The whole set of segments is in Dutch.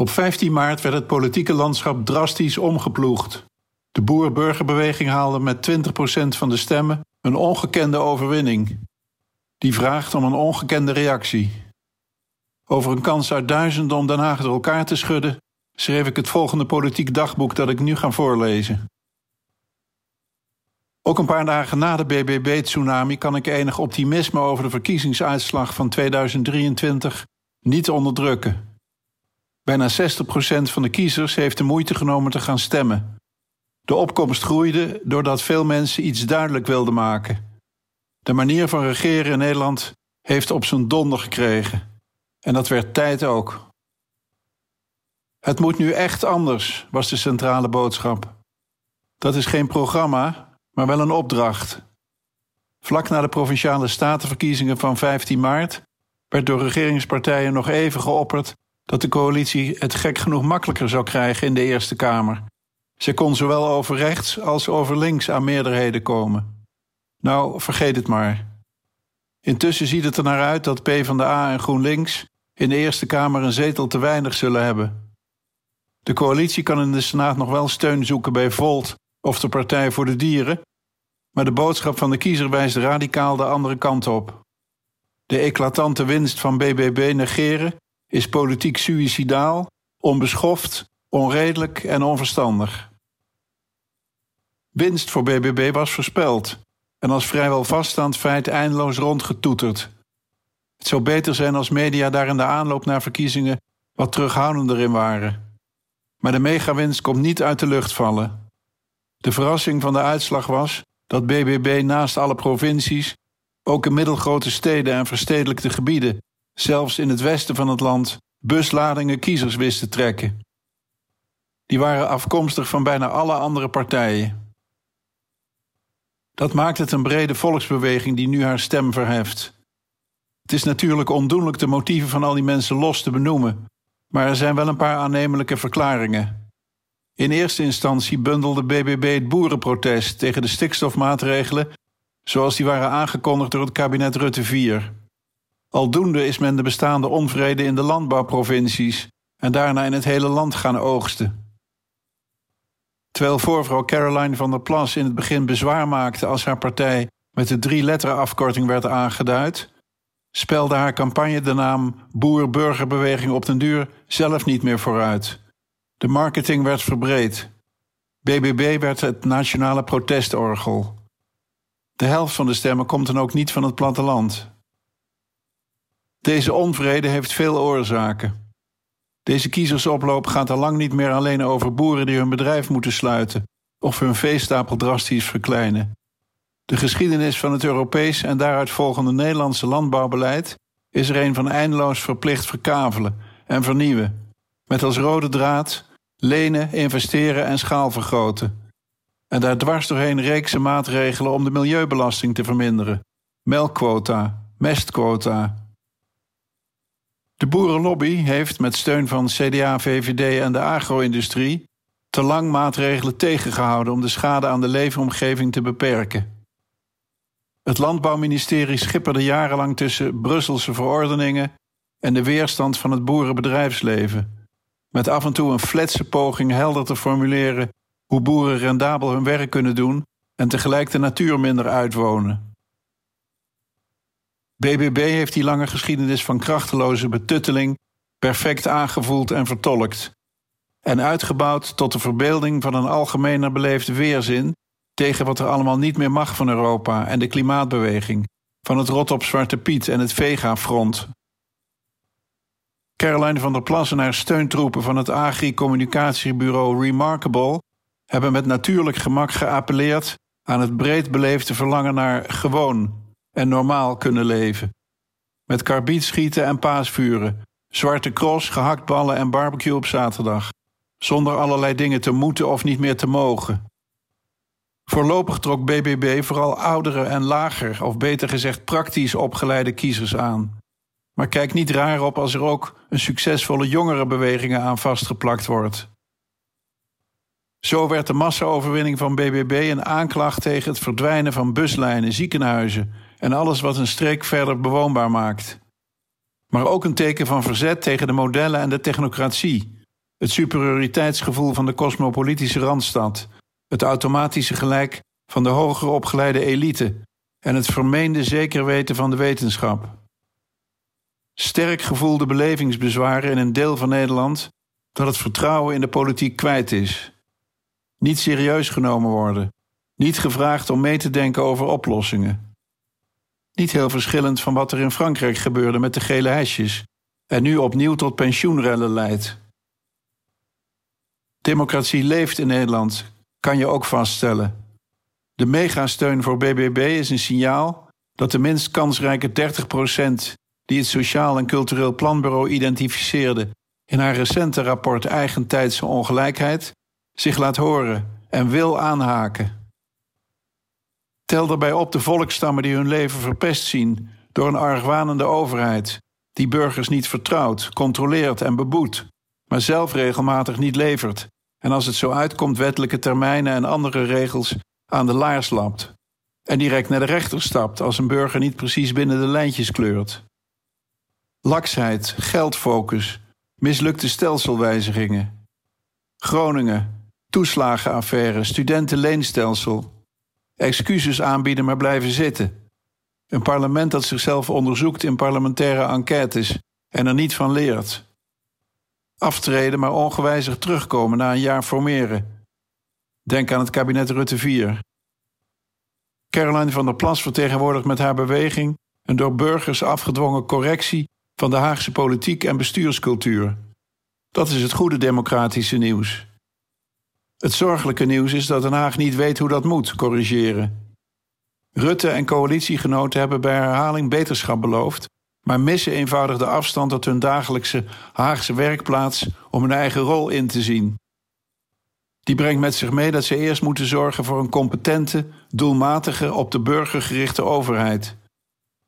Op 15 maart werd het politieke landschap drastisch omgeploegd. De boer-burgerbeweging haalde met 20% van de stemmen een ongekende overwinning. Die vraagt om een ongekende reactie. Over een kans uit duizenden om Den Haag door elkaar te schudden, schreef ik het volgende politiek dagboek dat ik nu ga voorlezen. Ook een paar dagen na de BBB-tsunami kan ik enig optimisme over de verkiezingsuitslag van 2023 niet onderdrukken. Bijna 60% van de kiezers heeft de moeite genomen te gaan stemmen. De opkomst groeide doordat veel mensen iets duidelijk wilden maken. De manier van regeren in Nederland heeft op zijn donder gekregen. En dat werd tijd ook. Het moet nu echt anders, was de centrale boodschap. Dat is geen programma, maar wel een opdracht. Vlak na de provinciale statenverkiezingen van 15 maart werd door regeringspartijen nog even geopperd dat de coalitie het gek genoeg makkelijker zou krijgen in de Eerste Kamer. Ze kon zowel over rechts als over links aan meerderheden komen. Nou, vergeet het maar. Intussen ziet het er naar uit dat PvdA en GroenLinks in de Eerste Kamer een zetel te weinig zullen hebben. De coalitie kan in de Senaat nog wel steun zoeken bij Volt of de Partij voor de Dieren, maar de boodschap van de kiezer wijst radicaal de andere kant op. De eclatante winst van BBB negeren is politiek suïcidaal, onbeschoft, onredelijk en onverstandig. Winst voor BBB was voorspeld en als vrijwel vaststaand feit eindeloos rondgetoeterd. Het zou beter zijn als media daar in de aanloop naar verkiezingen wat terughoudender in waren. Maar de megawinst komt niet uit de lucht vallen. De verrassing van de uitslag was dat BBB naast alle provincies ook in middelgrote steden en verstedelijkte gebieden, zelfs in het westen van het land, busladingen kiezers wist te trekken. Die waren afkomstig van bijna alle andere partijen. Dat maakt het een brede volksbeweging die nu haar stem verheft. Het is natuurlijk ondoenlijk de motieven van al die mensen los te benoemen, maar er zijn wel een paar aannemelijke verklaringen. In eerste instantie bundelde BBB het boerenprotest tegen de stikstofmaatregelen zoals die waren aangekondigd door het kabinet Rutte 4. Aldoende is men de bestaande onvrede in de landbouwprovincies en daarna in het hele land gaan oogsten. Terwijl voorvrouw Caroline van der Plas in het begin bezwaar maakte als haar partij met de drie letteren afkorting werd aangeduid, spelde haar campagne de naam Boer-Burgerbeweging op den duur zelf niet meer vooruit. De marketing werd verbreed. BBB werd het nationale protestorgel. De helft van de stemmen komt dan ook niet van het platteland. Deze onvrede heeft veel oorzaken. Deze kiezersoploop gaat al lang niet meer alleen over boeren die hun bedrijf moeten sluiten of hun veestapel drastisch verkleinen. De geschiedenis van het Europees en daaruit volgende Nederlandse landbouwbeleid is er een van eindeloos verplicht verkavelen en vernieuwen, met als rode draad lenen, investeren en schaalvergroten. En daar dwars doorheen reeksen maatregelen om de milieubelasting te verminderen. Melkquota, mestquota. De boerenlobby heeft met steun van CDA, VVD en de agro-industrie te lang maatregelen tegengehouden om de schade aan de leefomgeving te beperken. Het Landbouwministerie schipperde jarenlang tussen Brusselse verordeningen en de weerstand van het boerenbedrijfsleven, met af en toe een fletse poging helder te formuleren hoe boeren rendabel hun werk kunnen doen en tegelijk de natuur minder uitwonen. BBB heeft die lange geschiedenis van krachteloze betutteling perfect aangevoeld en vertolkt. En uitgebouwd tot de verbeelding van een algemener beleefde weerzin tegen wat er allemaal niet meer mag van Europa en de klimaatbeweging, van het rot op Zwarte Piet en het Vega-front. Caroline van der Plas en haar steuntroepen van het agri-communicatiebureau Remarkable hebben met natuurlijk gemak geappelleerd aan het breed beleefde verlangen naar gewoon en normaal kunnen leven. Met karbietschieten en paasvuren, zwarte cross, gehaktballen en barbecue op zaterdag. Zonder allerlei dingen te moeten of niet meer te mogen. Voorlopig trok BBB vooral oudere en lager, of beter gezegd praktisch opgeleide kiezers aan. Maar kijk niet raar op als er ook een succesvolle jongere bewegingen aan vastgeplakt wordt. Zo werd de massaoverwinning van BBB een aanklacht tegen het verdwijnen van buslijnen, ziekenhuizen en alles wat een streek verder bewoonbaar maakt. Maar ook een teken van verzet tegen de modellen en de technocratie, het superioriteitsgevoel van de cosmopolitische randstad, het automatische gelijk van de hoger opgeleide elite en het vermeende zeker weten van de wetenschap. Sterk gevoelde belevingsbezwaren in een deel van Nederland dat het vertrouwen in de politiek kwijt is. Niet serieus genomen worden, niet gevraagd om mee te denken over oplossingen. Niet heel verschillend van wat er in Frankrijk gebeurde met de gele hesjes en nu opnieuw tot pensioenrellen leidt. Democratie leeft in Nederland, kan je ook vaststellen. De megasteun voor BBB is een signaal dat de minst kansrijke 30% die het Sociaal en Cultureel Planbureau identificeerde in haar recente rapport Eigentijdse Ongelijkheid, zich laat horen en wil aanhaken. Tel daarbij op de volkstammen die hun leven verpest zien door een argwanende overheid, die burgers niet vertrouwt, controleert en beboet, maar zelf regelmatig niet levert en als het zo uitkomt wettelijke termijnen en andere regels aan de laars lapt en direct naar de rechter stapt als een burger niet precies binnen de lijntjes kleurt. Laksheid, geldfocus, mislukte stelselwijzigingen. Groningen, toeslagenaffaire, studentenleenstelsel. Excuses aanbieden maar blijven zitten. Een parlement dat zichzelf onderzoekt in parlementaire enquêtes en er niet van leert. Aftreden maar ongewijzigd terugkomen na een jaar formeren. Denk aan het kabinet Rutte 4. Caroline van der Plas vertegenwoordigt met haar beweging een door burgers afgedwongen correctie van de Haagse politiek en bestuurscultuur. Dat is het goede democratische nieuws. Het zorgelijke nieuws is dat Den Haag niet weet hoe dat moet corrigeren. Rutte en coalitiegenoten hebben bij herhaling beterschap beloofd, maar missen eenvoudig de afstand tot hun dagelijkse Haagse werkplaats om hun eigen rol in te zien. Die brengt met zich mee dat ze eerst moeten zorgen voor een competente, doelmatige, op de burger gerichte overheid.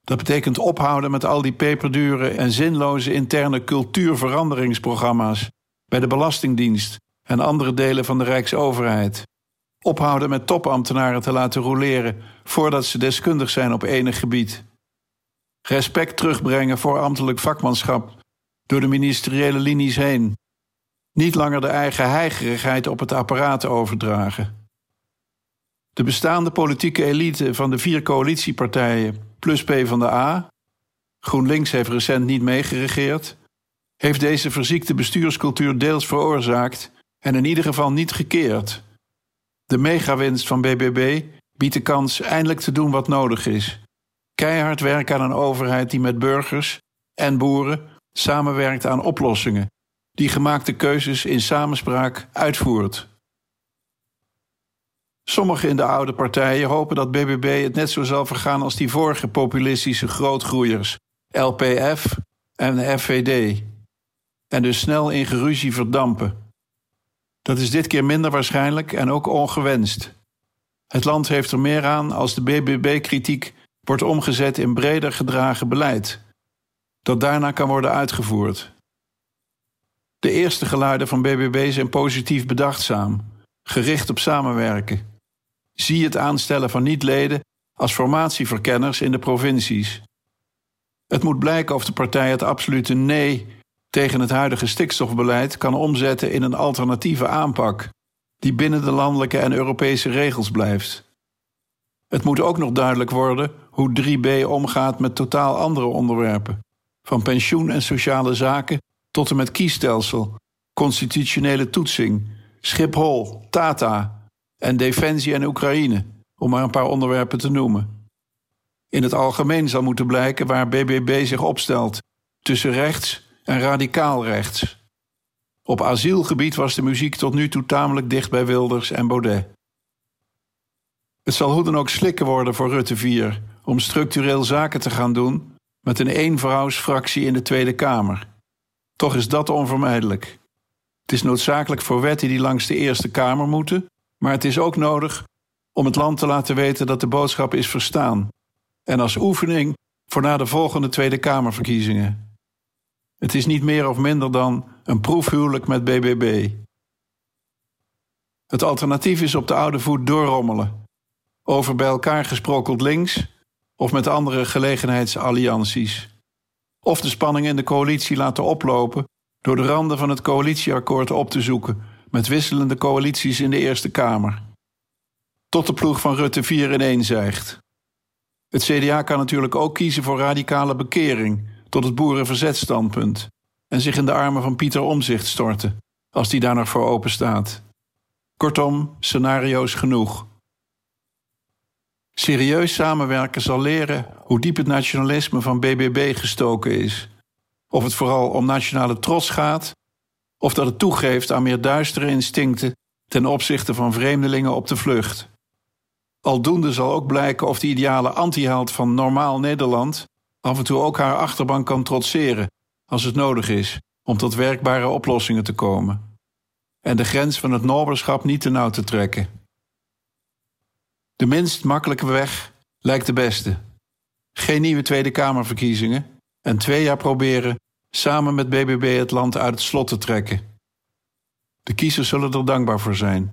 Dat betekent ophouden met al die peperdure en zinloze interne cultuurveranderingsprogramma's bij de Belastingdienst en andere delen van de Rijksoverheid. Ophouden met topambtenaren te laten roleren voordat ze deskundig zijn op enig gebied. Respect terugbrengen voor ambtelijk vakmanschap door de ministeriële linies heen. Niet langer de eigen heigerigheid op het apparaat overdragen. De bestaande politieke elite van de vier coalitiepartijen plus P van de A, GroenLinks heeft recent niet meegeregeerd, heeft deze verziekte bestuurscultuur deels veroorzaakt en in ieder geval niet gekeerd. De megawinst van BBB biedt de kans eindelijk te doen wat nodig is. Keihard werken aan een overheid die met burgers en boeren samenwerkt aan oplossingen, die gemaakte keuzes in samenspraak uitvoert. Sommigen in de oude partijen hopen dat BBB het net zo zal vergaan als die vorige populistische grootgroeiers, LPF en FVD, en dus snel in geruzie verdampen. Dat is dit keer minder waarschijnlijk en ook ongewenst. Het land heeft er meer aan als de BBB-kritiek wordt omgezet in breder gedragen beleid, dat daarna kan worden uitgevoerd. De eerste geluiden van BBB zijn positief bedachtzaam, gericht op samenwerken. Zie het aanstellen van niet-leden als formatieverkenners in de provincies. Het moet blijken of de partij het absolute nee tegen het huidige stikstofbeleid kan omzetten in een alternatieve aanpak, die binnen de landelijke en Europese regels blijft. Het moet ook nog duidelijk worden hoe 3B omgaat met totaal andere onderwerpen, van pensioen en sociale zaken tot en met kiesstelsel, constitutionele toetsing, Schiphol, Tata, en defensie en Oekraïne, om maar een paar onderwerpen te noemen. In het algemeen zal moeten blijken waar BBB zich opstelt tussen rechts en radicaal rechts. Op asielgebied was de muziek tot nu toe tamelijk dicht bij Wilders en Baudet. Het zal hoe dan ook slikken worden voor Rutte 4 om structureel zaken te gaan doen met een eenvrouwsfractie in de Tweede Kamer. Toch is dat onvermijdelijk. Het is noodzakelijk voor wetten die langs de Eerste Kamer moeten maar het is ook nodig om het land te laten weten dat de boodschap is verstaan. En als oefening voor na de volgende Tweede Kamerverkiezingen. Het is niet meer of minder dan een proefhuwelijk met BBB. Het alternatief is op de oude voet doorrommelen. Over bij elkaar gesprokkeld links of met andere gelegenheidsallianties. Of de spanning in de coalitie laten oplopen door de randen van het coalitieakkoord op te zoeken met wisselende coalities in de Eerste Kamer. Tot de ploeg van Rutte 4 in één zeigt. Het CDA kan natuurlijk ook kiezen voor radicale bekering tot het boerenverzetstandpunt en zich in de armen van Pieter Omzicht storten, als die daar nog voor open staat. Kortom, scenario's genoeg. Serieus samenwerken zal leren hoe diep het nationalisme van BBB gestoken is. Of het vooral om nationale trots gaat, of dat het toegeeft aan meer duistere instincten ten opzichte van vreemdelingen op de vlucht. Aldoende zal ook blijken of de ideale antiheld van normaal Nederland af en toe ook haar achterban kan trotseren als het nodig is om tot werkbare oplossingen te komen. En de grens van het noberschap niet te nauw te trekken. De minst makkelijke weg lijkt de beste. Geen nieuwe Tweede Kamerverkiezingen en twee jaar proberen samen met BBB het land uit het slot te trekken. De kiezers zullen er dankbaar voor zijn.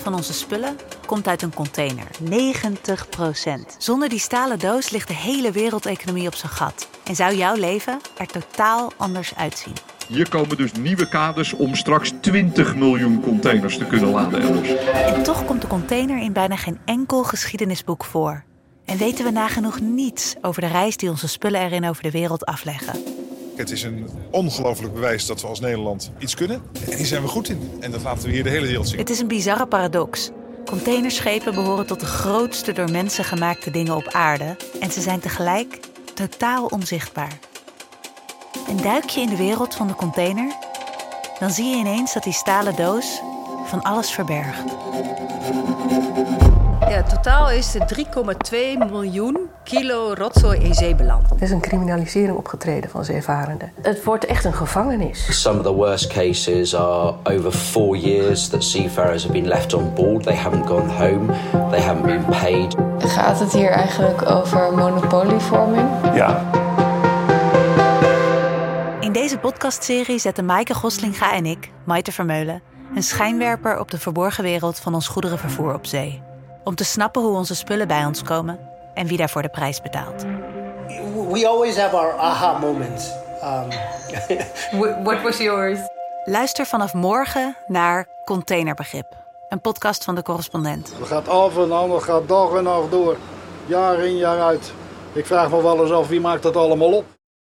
Van onze spullen komt uit een container. 90% Zonder die stalen doos ligt de hele wereldeconomie op zijn gat. En zou jouw leven er totaal anders uitzien. Hier komen dus nieuwe kaders om straks 20 miljoen containers te kunnen laden elders. En toch komt de container in bijna geen enkel geschiedenisboek voor. En weten we nagenoeg niets over de reis die onze spullen erin over de wereld afleggen. Het is een ongelooflijk bewijs dat we als Nederland iets kunnen. En hier zijn we goed in. En dat laten we hier de hele wereld zien. Het is een bizarre paradox. Containerschepen behoren tot de grootste door mensen gemaakte dingen op aarde. En ze zijn tegelijk totaal onzichtbaar. En duik je in de wereld van de container, dan zie je ineens dat die stalen doos van alles verbergt. Ja, totaal is er 3,2 miljoen kilo rotzooi in zee beland. Er is een criminalisering opgetreden van zeevarenden. Het wordt echt een gevangenis. Some of the worst cases are over four years that seafarers have been left on board. They haven't gone home. They haven't been paid. Gaat het hier eigenlijk over monopolievorming? Ja. In deze podcastserie zetten Maaike Goslinga en ik, Maite Vermeulen, een schijnwerper op de verborgen wereld van ons goederenvervoer op zee. Om te snappen hoe onze spullen bij ons komen en wie daarvoor de prijs betaalt. We always have our aha moments. Um... What was yours? Luister vanaf morgen naar Containerbegrip, een podcast van de correspondent. Het gaat af en aan, het gaat dag en nacht door. Jaar in, jaar uit. Ik vraag me wel eens af wie maakt dat allemaal op.